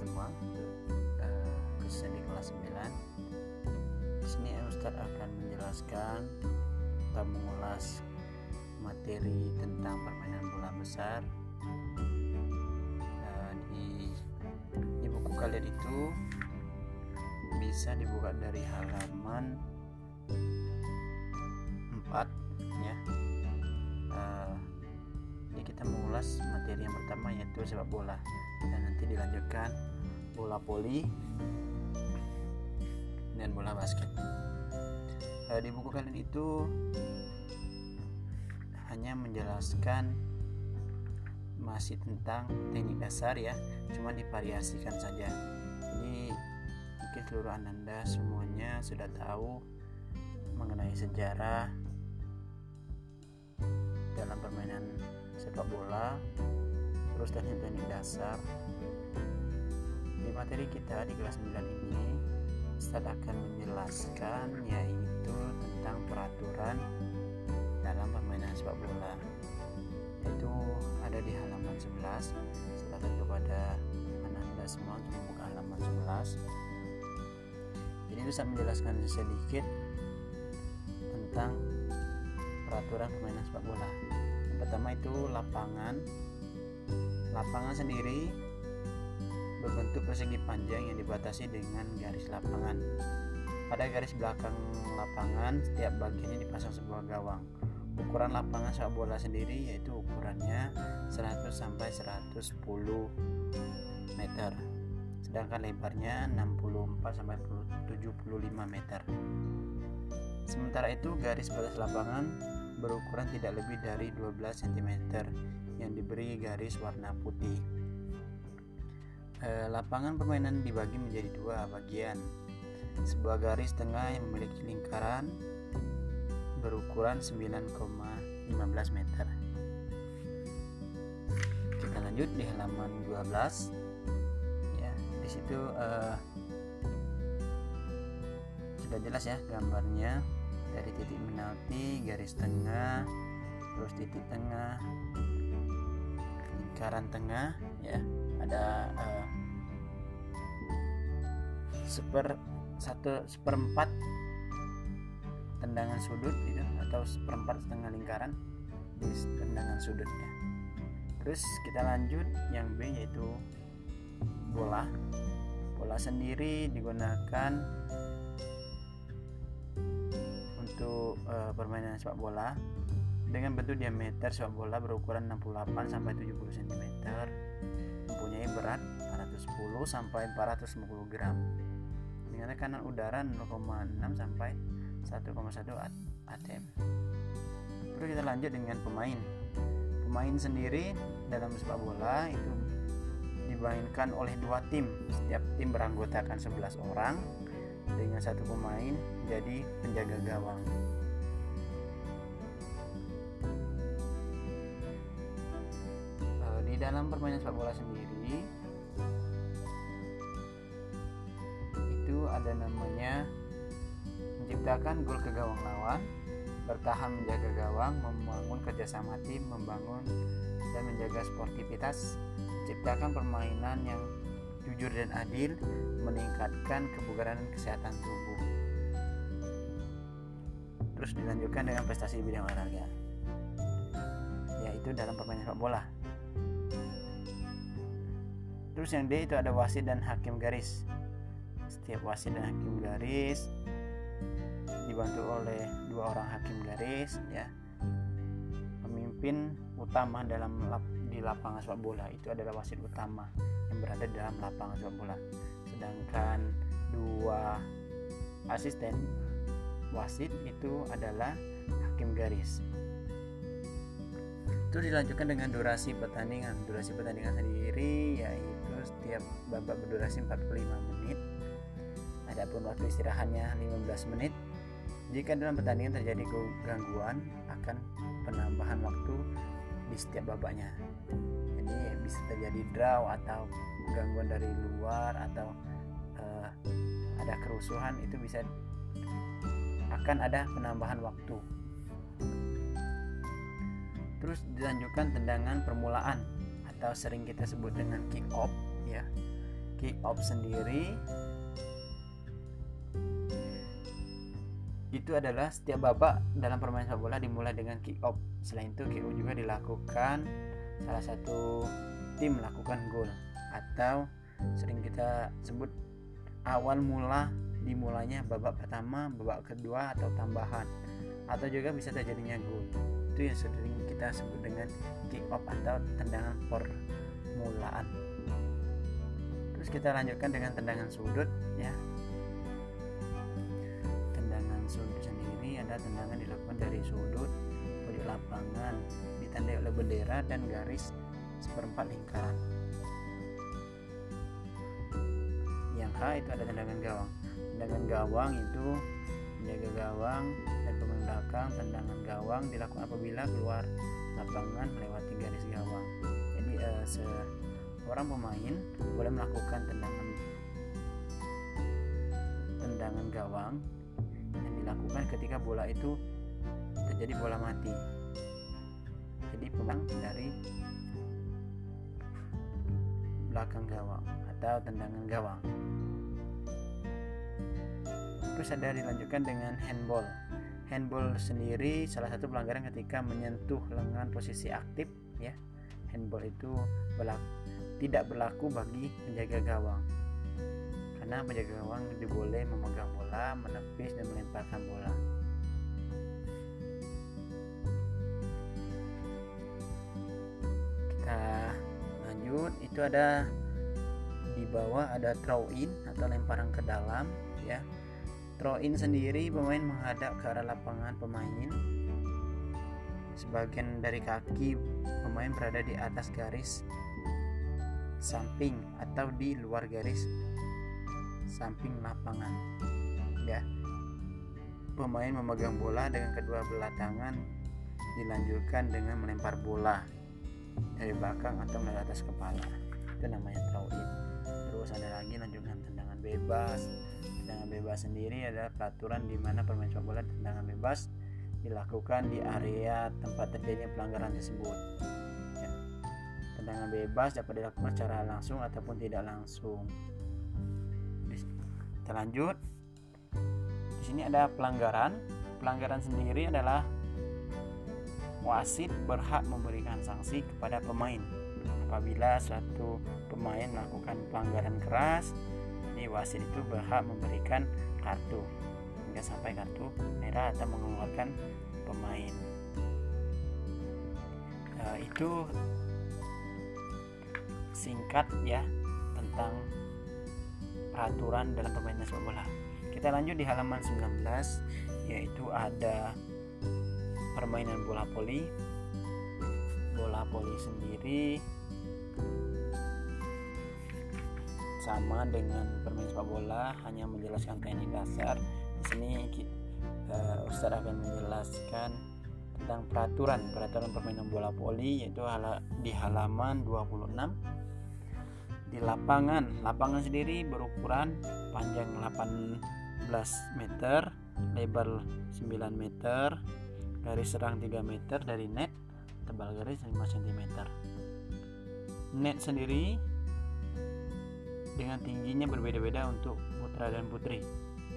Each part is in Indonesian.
semua. Uh, khususnya di kelas 9 di sini Ustadz akan menjelaskan atau mengulas materi tentang permainan bola besar. Uh, di di buku kalian itu bisa dibuka dari halaman 4 mengulas materi yang pertama yaitu sepak bola. Dan nanti dilanjutkan bola poli dan bola basket. Uh, di buku kalian itu hanya menjelaskan masih tentang teknik dasar ya cuma divariasikan saja. Jadi mungkin seluruh anda semuanya sudah tahu mengenai sejarah dalam permainan sepak bola terus teknik-teknik dasar. Di materi kita di kelas 9 ini Ustadz akan menjelaskan yaitu tentang peraturan dalam permainan sepak bola. Itu ada di halaman 11 silakan kepada anda semua untuk membuka halaman 11 jadi bisa menjelaskan sedikit tentang peraturan permainan sepak bola pertama itu lapangan. Lapangan sendiri berbentuk persegi panjang yang dibatasi dengan garis lapangan. Pada garis belakang lapangan setiap bagiannya dipasang sebuah gawang. Ukuran lapangan sepak bola sendiri yaitu ukurannya 100 sampai 110 meter sedangkan lebarnya 64 sampai 75 meter. Sementara itu garis batas lapangan berukuran tidak lebih dari 12 cm yang diberi garis warna putih e, lapangan permainan dibagi menjadi dua bagian sebuah garis tengah yang memiliki lingkaran berukuran 9,15 meter. Kita lanjut di halaman 12. Ya, di situ uh, sudah jelas ya gambarnya dari titik penalti, garis tengah, terus titik tengah, lingkaran tengah, ya. Ada uh, seper satu seperempat tendangan sudut itu atau seperempat setengah lingkaran di tendangan sudutnya. Terus kita lanjut yang B yaitu bola. Bola sendiri digunakan untuk e, permainan sepak bola dengan bentuk diameter sepak bola berukuran 68 sampai 70 cm mempunyai berat 410 sampai 450 gram dengan tekanan udara 0,6 sampai 1,1 ATM. Terus kita lanjut dengan pemain. Pemain sendiri dalam sepak bola itu dimainkan oleh dua tim. Setiap tim beranggotakan 11 orang dengan satu pemain jadi penjaga gawang. Di dalam permainan sepak bola sendiri itu ada namanya menciptakan gol ke gawang lawan, bertahan menjaga gawang, membangun kerjasama tim, membangun dan menjaga sportivitas, menciptakan permainan yang jujur dan adil, meningkatkan kebugaran dan kesehatan tubuh. Terus dilanjutkan dengan prestasi bidang olahraga, yaitu dalam permainan sepak bola. Terus yang D itu ada wasit dan hakim garis. Setiap wasit dan hakim garis dibantu oleh dua orang hakim garis ya pemimpin utama dalam lap, di lapangan sepak bola itu adalah wasit utama yang berada dalam lapangan sepak bola sedangkan dua asisten wasit itu adalah hakim garis. Itu dilanjutkan dengan durasi pertandingan. Durasi pertandingan sendiri yaitu setiap babak berdurasi 45 menit. Adapun waktu istirahatnya 15 menit. Jika dalam pertandingan terjadi gangguan, akan penambahan waktu di setiap babaknya. Jadi bisa terjadi draw atau gangguan dari luar atau uh, ada kerusuhan itu bisa akan ada penambahan waktu. Terus dilanjutkan tendangan permulaan atau sering kita sebut dengan kick off ya. kick off sendiri itu adalah setiap babak dalam permainan sepak bola dimulai dengan kick off. Selain itu kick off juga dilakukan salah satu tim melakukan gol atau sering kita sebut awal mula dimulainya babak pertama, babak kedua atau tambahan atau juga bisa terjadinya gol. Itu yang sering kita sebut dengan kick off atau tendangan permulaan. Terus kita lanjutkan dengan tendangan sudut ya sudut sendiri ada tendangan dilakukan dari sudut pojok lapangan ditandai oleh bendera dan garis seperempat lingkaran yang H itu ada tendangan gawang tendangan gawang itu menjaga gawang dan pemain belakang tendangan gawang dilakukan apabila keluar lapangan melewati garis gawang. Jadi eh, seorang pemain boleh melakukan tendangan tendangan gawang yang dilakukan ketika bola itu terjadi bola mati. Jadi pemain dari belakang gawang atau tendangan gawang terus ada dilanjutkan dengan handball handball sendiri salah satu pelanggaran ketika menyentuh lengan posisi aktif ya handball itu berlaku, tidak berlaku bagi penjaga gawang karena penjaga gawang diboleh memegang bola, menepis dan melemparkan bola. Kita lanjut, itu ada di bawah ada throw in atau lemparan ke dalam ya. Throw in sendiri pemain menghadap ke arah lapangan pemain. Sebagian dari kaki pemain berada di atas garis samping atau di luar garis samping lapangan. Ya pemain memegang bola dengan kedua belah tangan dilanjutkan dengan melempar bola dari belakang atau dari atas kepala. Itu namanya throw in terus ada lagi lanjutkan tendangan bebas tendangan bebas sendiri adalah peraturan di mana permain sepak bola tendangan bebas dilakukan di area tempat terjadinya pelanggaran tersebut. Ya. tendangan bebas dapat dilakukan secara langsung ataupun tidak langsung. Kita lanjut. Di sini ada pelanggaran. Pelanggaran sendiri adalah wasit berhak memberikan sanksi kepada pemain. Apabila suatu pemain melakukan pelanggaran keras ini wasit itu berhak memberikan kartu hingga sampai kartu merah atau mengeluarkan pemain nah, itu singkat ya tentang peraturan dalam permainan sepak bola. Kita lanjut di halaman 19 yaitu ada permainan bola poli. Bola poli sendiri sama dengan permainan sepak bola hanya menjelaskan teknik dasar. Di sini uh, Ustadz akan menjelaskan tentang peraturan peraturan permainan bola poli yaitu di halaman 26 di lapangan lapangan sendiri berukuran panjang 18 meter lebar 9 meter garis serang 3 meter dari net tebal garis 5 cm net sendiri dengan tingginya berbeda-beda untuk putra dan putri.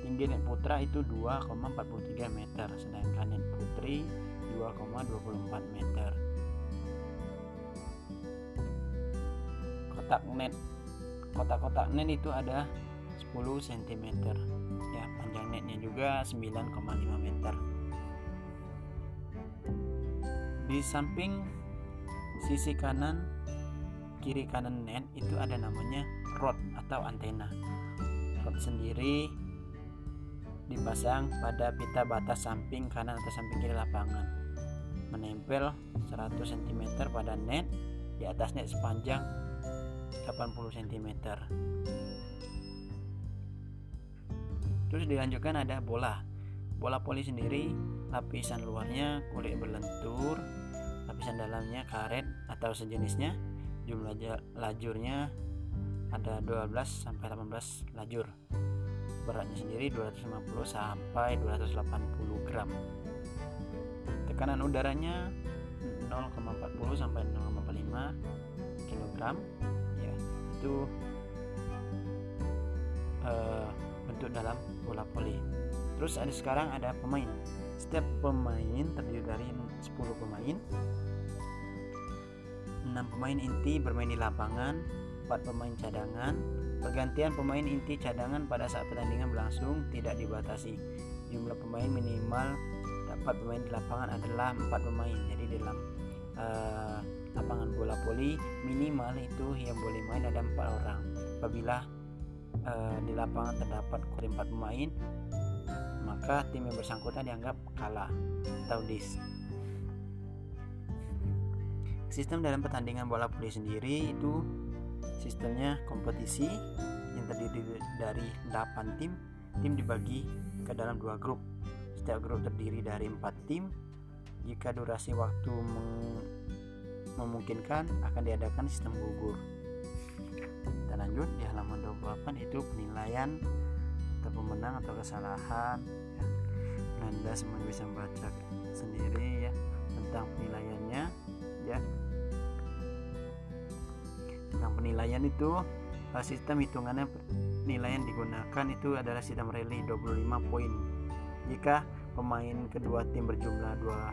Tinggi net putra itu 2,43 meter sedangkan net putri 2,24 meter. Kotak net. Kotak-kotak net itu ada 10 cm ya panjang netnya juga 9,5 meter. Di samping sisi kanan kiri kanan net itu ada namanya rod atau antena. Rod sendiri dipasang pada pita batas samping kanan atau samping kiri lapangan. Menempel 100 cm pada net di atas net sepanjang 80 cm terus dilanjutkan ada bola. Bola poli sendiri lapisan luarnya kulit berlentur lapisan dalamnya karet atau sejenisnya jumlah lajurnya ada 12 sampai 18 lajur. Beratnya sendiri 250 sampai 280 gram. Tekanan udaranya 0,40 sampai 0,45 kg itu dalam bola voli. Terus ada sekarang ada pemain. Setiap pemain terdiri dari 10 pemain 6 pemain inti bermain di lapangan 4 pemain cadangan. Pergantian pemain inti cadangan pada saat pertandingan berlangsung tidak dibatasi. Jumlah pemain minimal dapat pemain di lapangan adalah 4 pemain. Jadi dalam uh, lapangan bola voli minimal itu yang boleh main ada empat orang. Apabila uh, di lapangan terdapat kurang 4 pemain maka tim yang bersangkutan dianggap kalah atau dis. Sistem dalam pertandingan bola voli sendiri itu sistemnya kompetisi yang terdiri dari 8 tim. Tim dibagi ke dalam dua grup. Setiap grup terdiri dari 4 tim. Jika durasi waktu memungkinkan akan diadakan sistem gugur. Kita lanjut di halaman 28 itu penilaian atau pemenang atau kesalahan. Anda semua bisa membaca sendiri ya tentang penilaiannya ya tentang penilaian itu eh, sistem hitungannya penilaian digunakan itu adalah sistem rally 25 poin. Jika pemain kedua tim berjumlah dua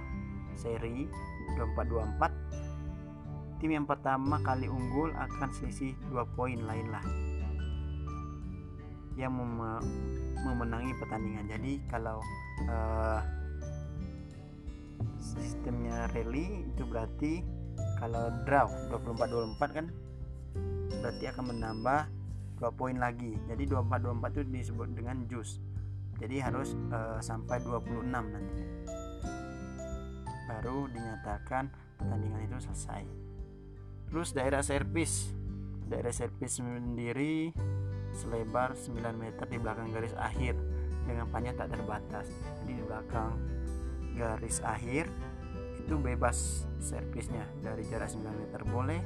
seri 2424 tim yang pertama kali unggul akan selisih dua poin lainlah yang mem memenangi pertandingan. Jadi kalau uh, sistemnya rally itu berarti kalau draw 24-24 kan berarti akan menambah 2 poin lagi. Jadi 24-24 itu disebut dengan jus. Jadi harus uh, sampai 26 nanti. Baru dinyatakan pertandingan itu selesai. Terus daerah servis. Daerah servis sendiri selebar 9 meter di belakang garis akhir dengan panjang tak terbatas. Jadi di belakang garis akhir itu bebas servisnya. Dari jarak 9 meter boleh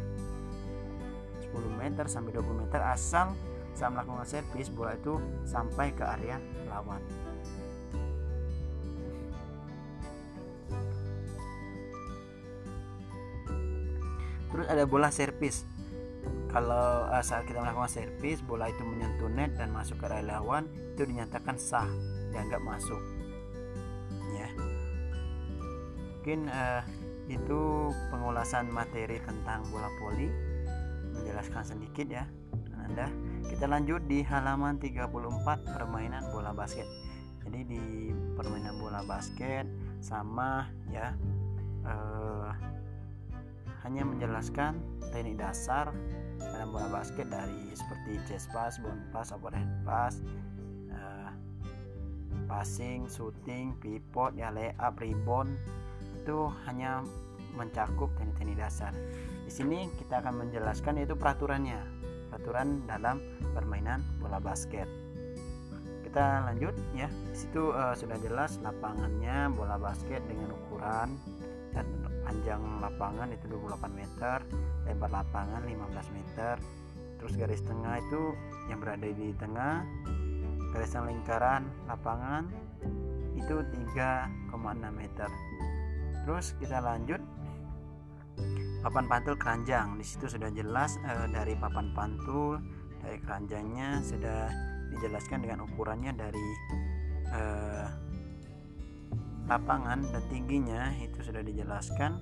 10 meter sampai 20 meter asal saat melakukan servis bola itu sampai ke area lawan. Terus ada bola servis. Kalau uh, saat kita melakukan servis bola itu menyentuh net dan masuk ke area lawan itu dinyatakan sah dianggap masuk. Ya. Mungkin uh, itu pengulasan materi tentang bola voli menjelaskan sedikit ya anda. Kita lanjut di halaman 34 permainan bola basket. Jadi di permainan bola basket sama ya uh, hanya menjelaskan teknik dasar dalam bola basket dari seperti chest pass, bound pass, overhead pass, uh, passing, shooting, pivot, ya layup, rebound. Itu hanya mencakup teknik-teknik dasar. Di sini kita akan menjelaskan yaitu peraturannya, peraturan dalam permainan bola basket. Kita lanjut ya. Di situ uh, sudah jelas lapangannya bola basket dengan ukuran dan panjang lapangan itu 28 meter lebar lapangan 15 meter terus garis tengah itu yang berada di tengah garis lingkaran lapangan itu 3,6 meter terus kita lanjut papan pantul keranjang. Di situ sudah jelas eh, dari papan pantul dari keranjangnya sudah dijelaskan dengan ukurannya dari eh, lapangan dan tingginya itu sudah dijelaskan.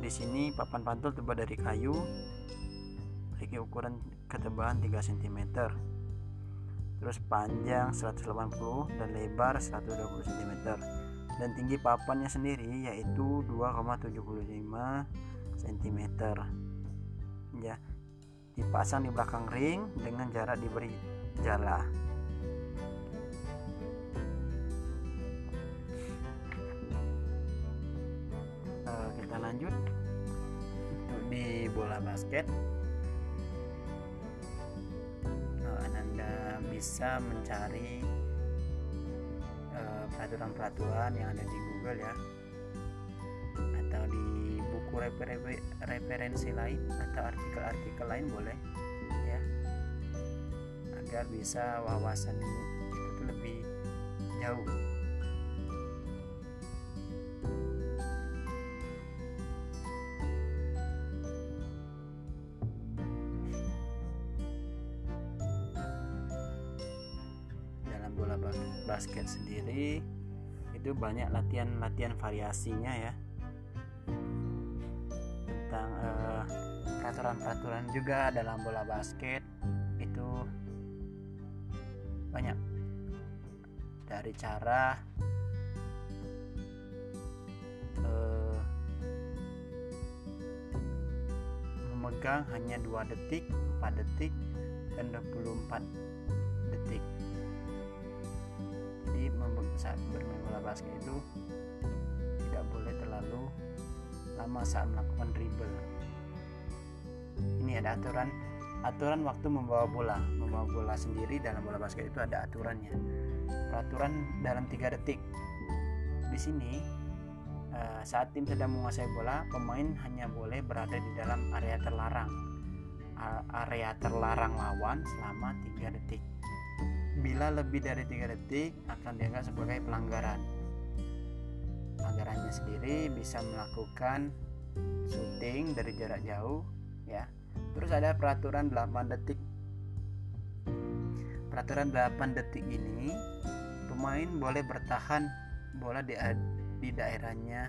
Di sini papan pantul terbuat dari kayu memiliki ukuran ketebalan 3 cm terus panjang 180 dan lebar 120 cm dan tinggi papannya sendiri yaitu 2,75 cm ya dipasang di belakang ring dengan jarak diberi jala. Lanjut untuk di bola basket. Anda bisa mencari eh, peraturan-peraturan yang ada di Google ya. Atau di refer referensi lain atau artikel-artikel lain boleh ya. Agar bisa wawasan itu lebih jauh. Dalam bola basket sendiri itu banyak latihan-latihan variasinya ya peraturan-peraturan juga dalam bola basket itu banyak. Dari cara uh, memegang hanya dua detik 4 detik dan 24 detik. Jadi saat bermain bola basket itu tidak boleh terlalu lama saat melakukan dribble ini ada aturan aturan waktu membawa bola membawa bola sendiri dalam bola basket itu ada aturannya. Peraturan dalam tiga detik. Di sini eh, saat tim sedang menguasai bola pemain hanya boleh berada di dalam area terlarang. Area terlarang lawan selama tiga detik. Bila lebih dari tiga detik akan dianggap sebagai pelanggaran. Pelanggarannya sendiri bisa melakukan syuting dari jarak jauh ya. Terus ada peraturan 8 detik. Peraturan 8 detik ini pemain boleh bertahan bola di, di daerahnya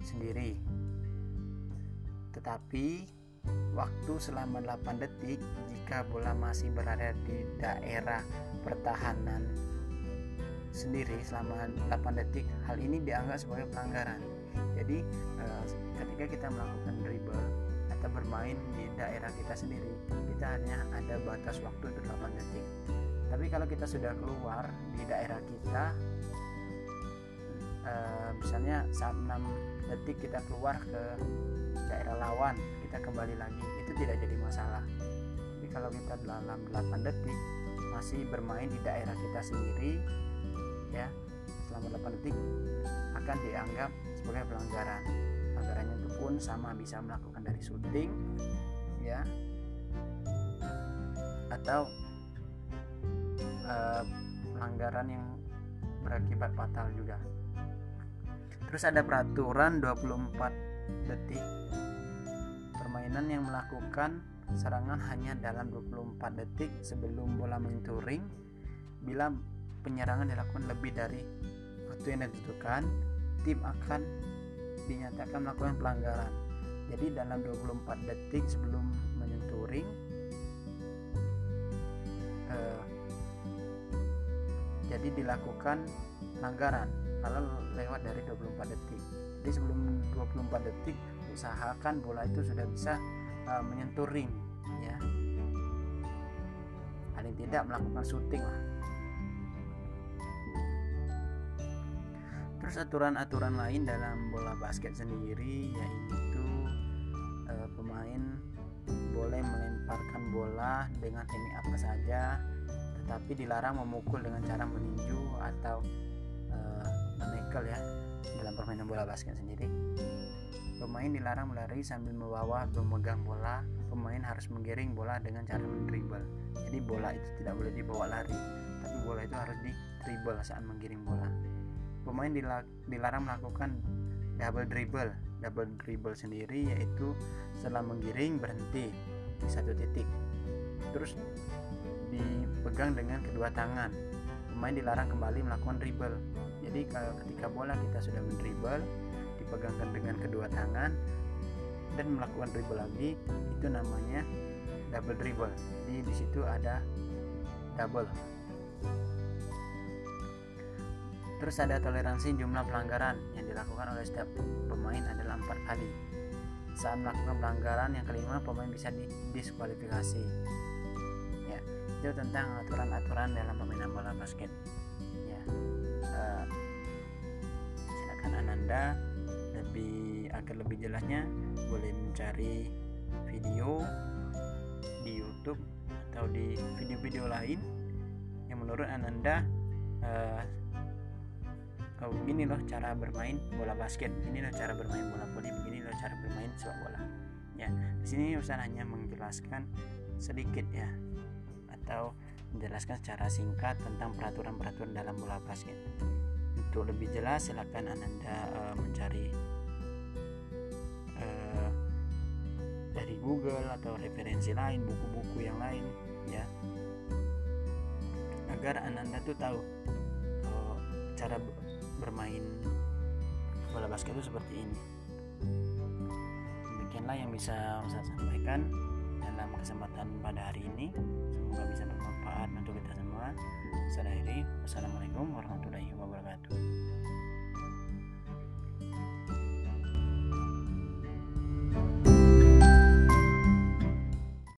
sendiri. Tetapi waktu selama 8 detik jika bola masih berada di daerah pertahanan sendiri selama 8 detik hal ini dianggap sebagai pelanggaran. Jadi eh, ketika kita melakukan dribble atau bermain di daerah kita sendiri kita hanya ada batas waktu 8 detik. Tapi kalau kita sudah keluar di daerah kita uh, misalnya saat 6 detik kita keluar ke daerah lawan kita kembali lagi itu tidak jadi masalah. Tapi kalau kita dalam 8 detik masih bermain di daerah kita sendiri ya selama 8 detik akan dianggap sebagai pelanggaran pun sama bisa melakukan dari syuting ya. Atau uh, pelanggaran yang berakibat fatal juga. Terus ada peraturan 24 detik. Permainan yang melakukan serangan hanya dalam 24 detik sebelum bola menyentuh ring bila penyerangan dilakukan lebih dari waktu yang ditentukan tim akan dinyatakan melakukan pelanggaran. Jadi dalam 24 detik sebelum menyentuh ring eh, jadi dilakukan pelanggaran kalau lewat dari 24 detik. Jadi sebelum 24 detik usahakan bola itu sudah bisa eh, menyentuh ring ya. Paling tidak melakukan syuting lah terus aturan-aturan lain dalam bola basket sendiri yaitu e, pemain boleh melemparkan bola dengan teknik apa saja tetapi dilarang memukul dengan cara meninju atau e, menekel ya dalam permainan bola basket sendiri. Pemain dilarang melari sambil membawa memegang bola. Pemain harus menggiring bola dengan cara mendribble. Jadi bola itu tidak boleh dibawa lari tapi bola itu harus di dribble saat menggiring bola pemain dilarang melakukan double dribble double dribble sendiri yaitu setelah menggiring berhenti di satu titik. Terus dipegang dengan kedua tangan. Pemain dilarang kembali melakukan dribble. Jadi kalau ketika bola kita sudah mendribble dipegangkan dengan kedua tangan dan melakukan dribble lagi itu namanya double dribble. Jadi di situ ada double Terus ada toleransi jumlah pelanggaran yang dilakukan oleh setiap pemain adalah empat kali. Saat melakukan pelanggaran yang kelima pemain bisa didiskualifikasi. Ya, itu tentang aturan-aturan dalam permainan bola basket. Ya, uh, silakan Ananda lebih agar lebih jelasnya boleh mencari video di YouTube atau di video-video lain yang menurut Ananda uh, oh, begini loh cara bermain bola basket. Ini loh cara bermain bola voli begini loh cara bermain sepak bola. Ya di sini Ustaz hanya menjelaskan sedikit ya atau menjelaskan secara singkat tentang peraturan-peraturan dalam bola basket. Untuk lebih jelas silakan Ananda uh, mencari uh, dari Google atau referensi lain buku-buku yang lain ya. Agar ananda tuh tahu kalau cara bermain bola basket itu seperti ini. Demikianlah yang bisa saya sampaikan dalam kesempatan pada hari ini. Semoga bisa bermanfaat untuk kita semua. Saya akhiri wassalamualaikum warahmatullahi wabarakatuh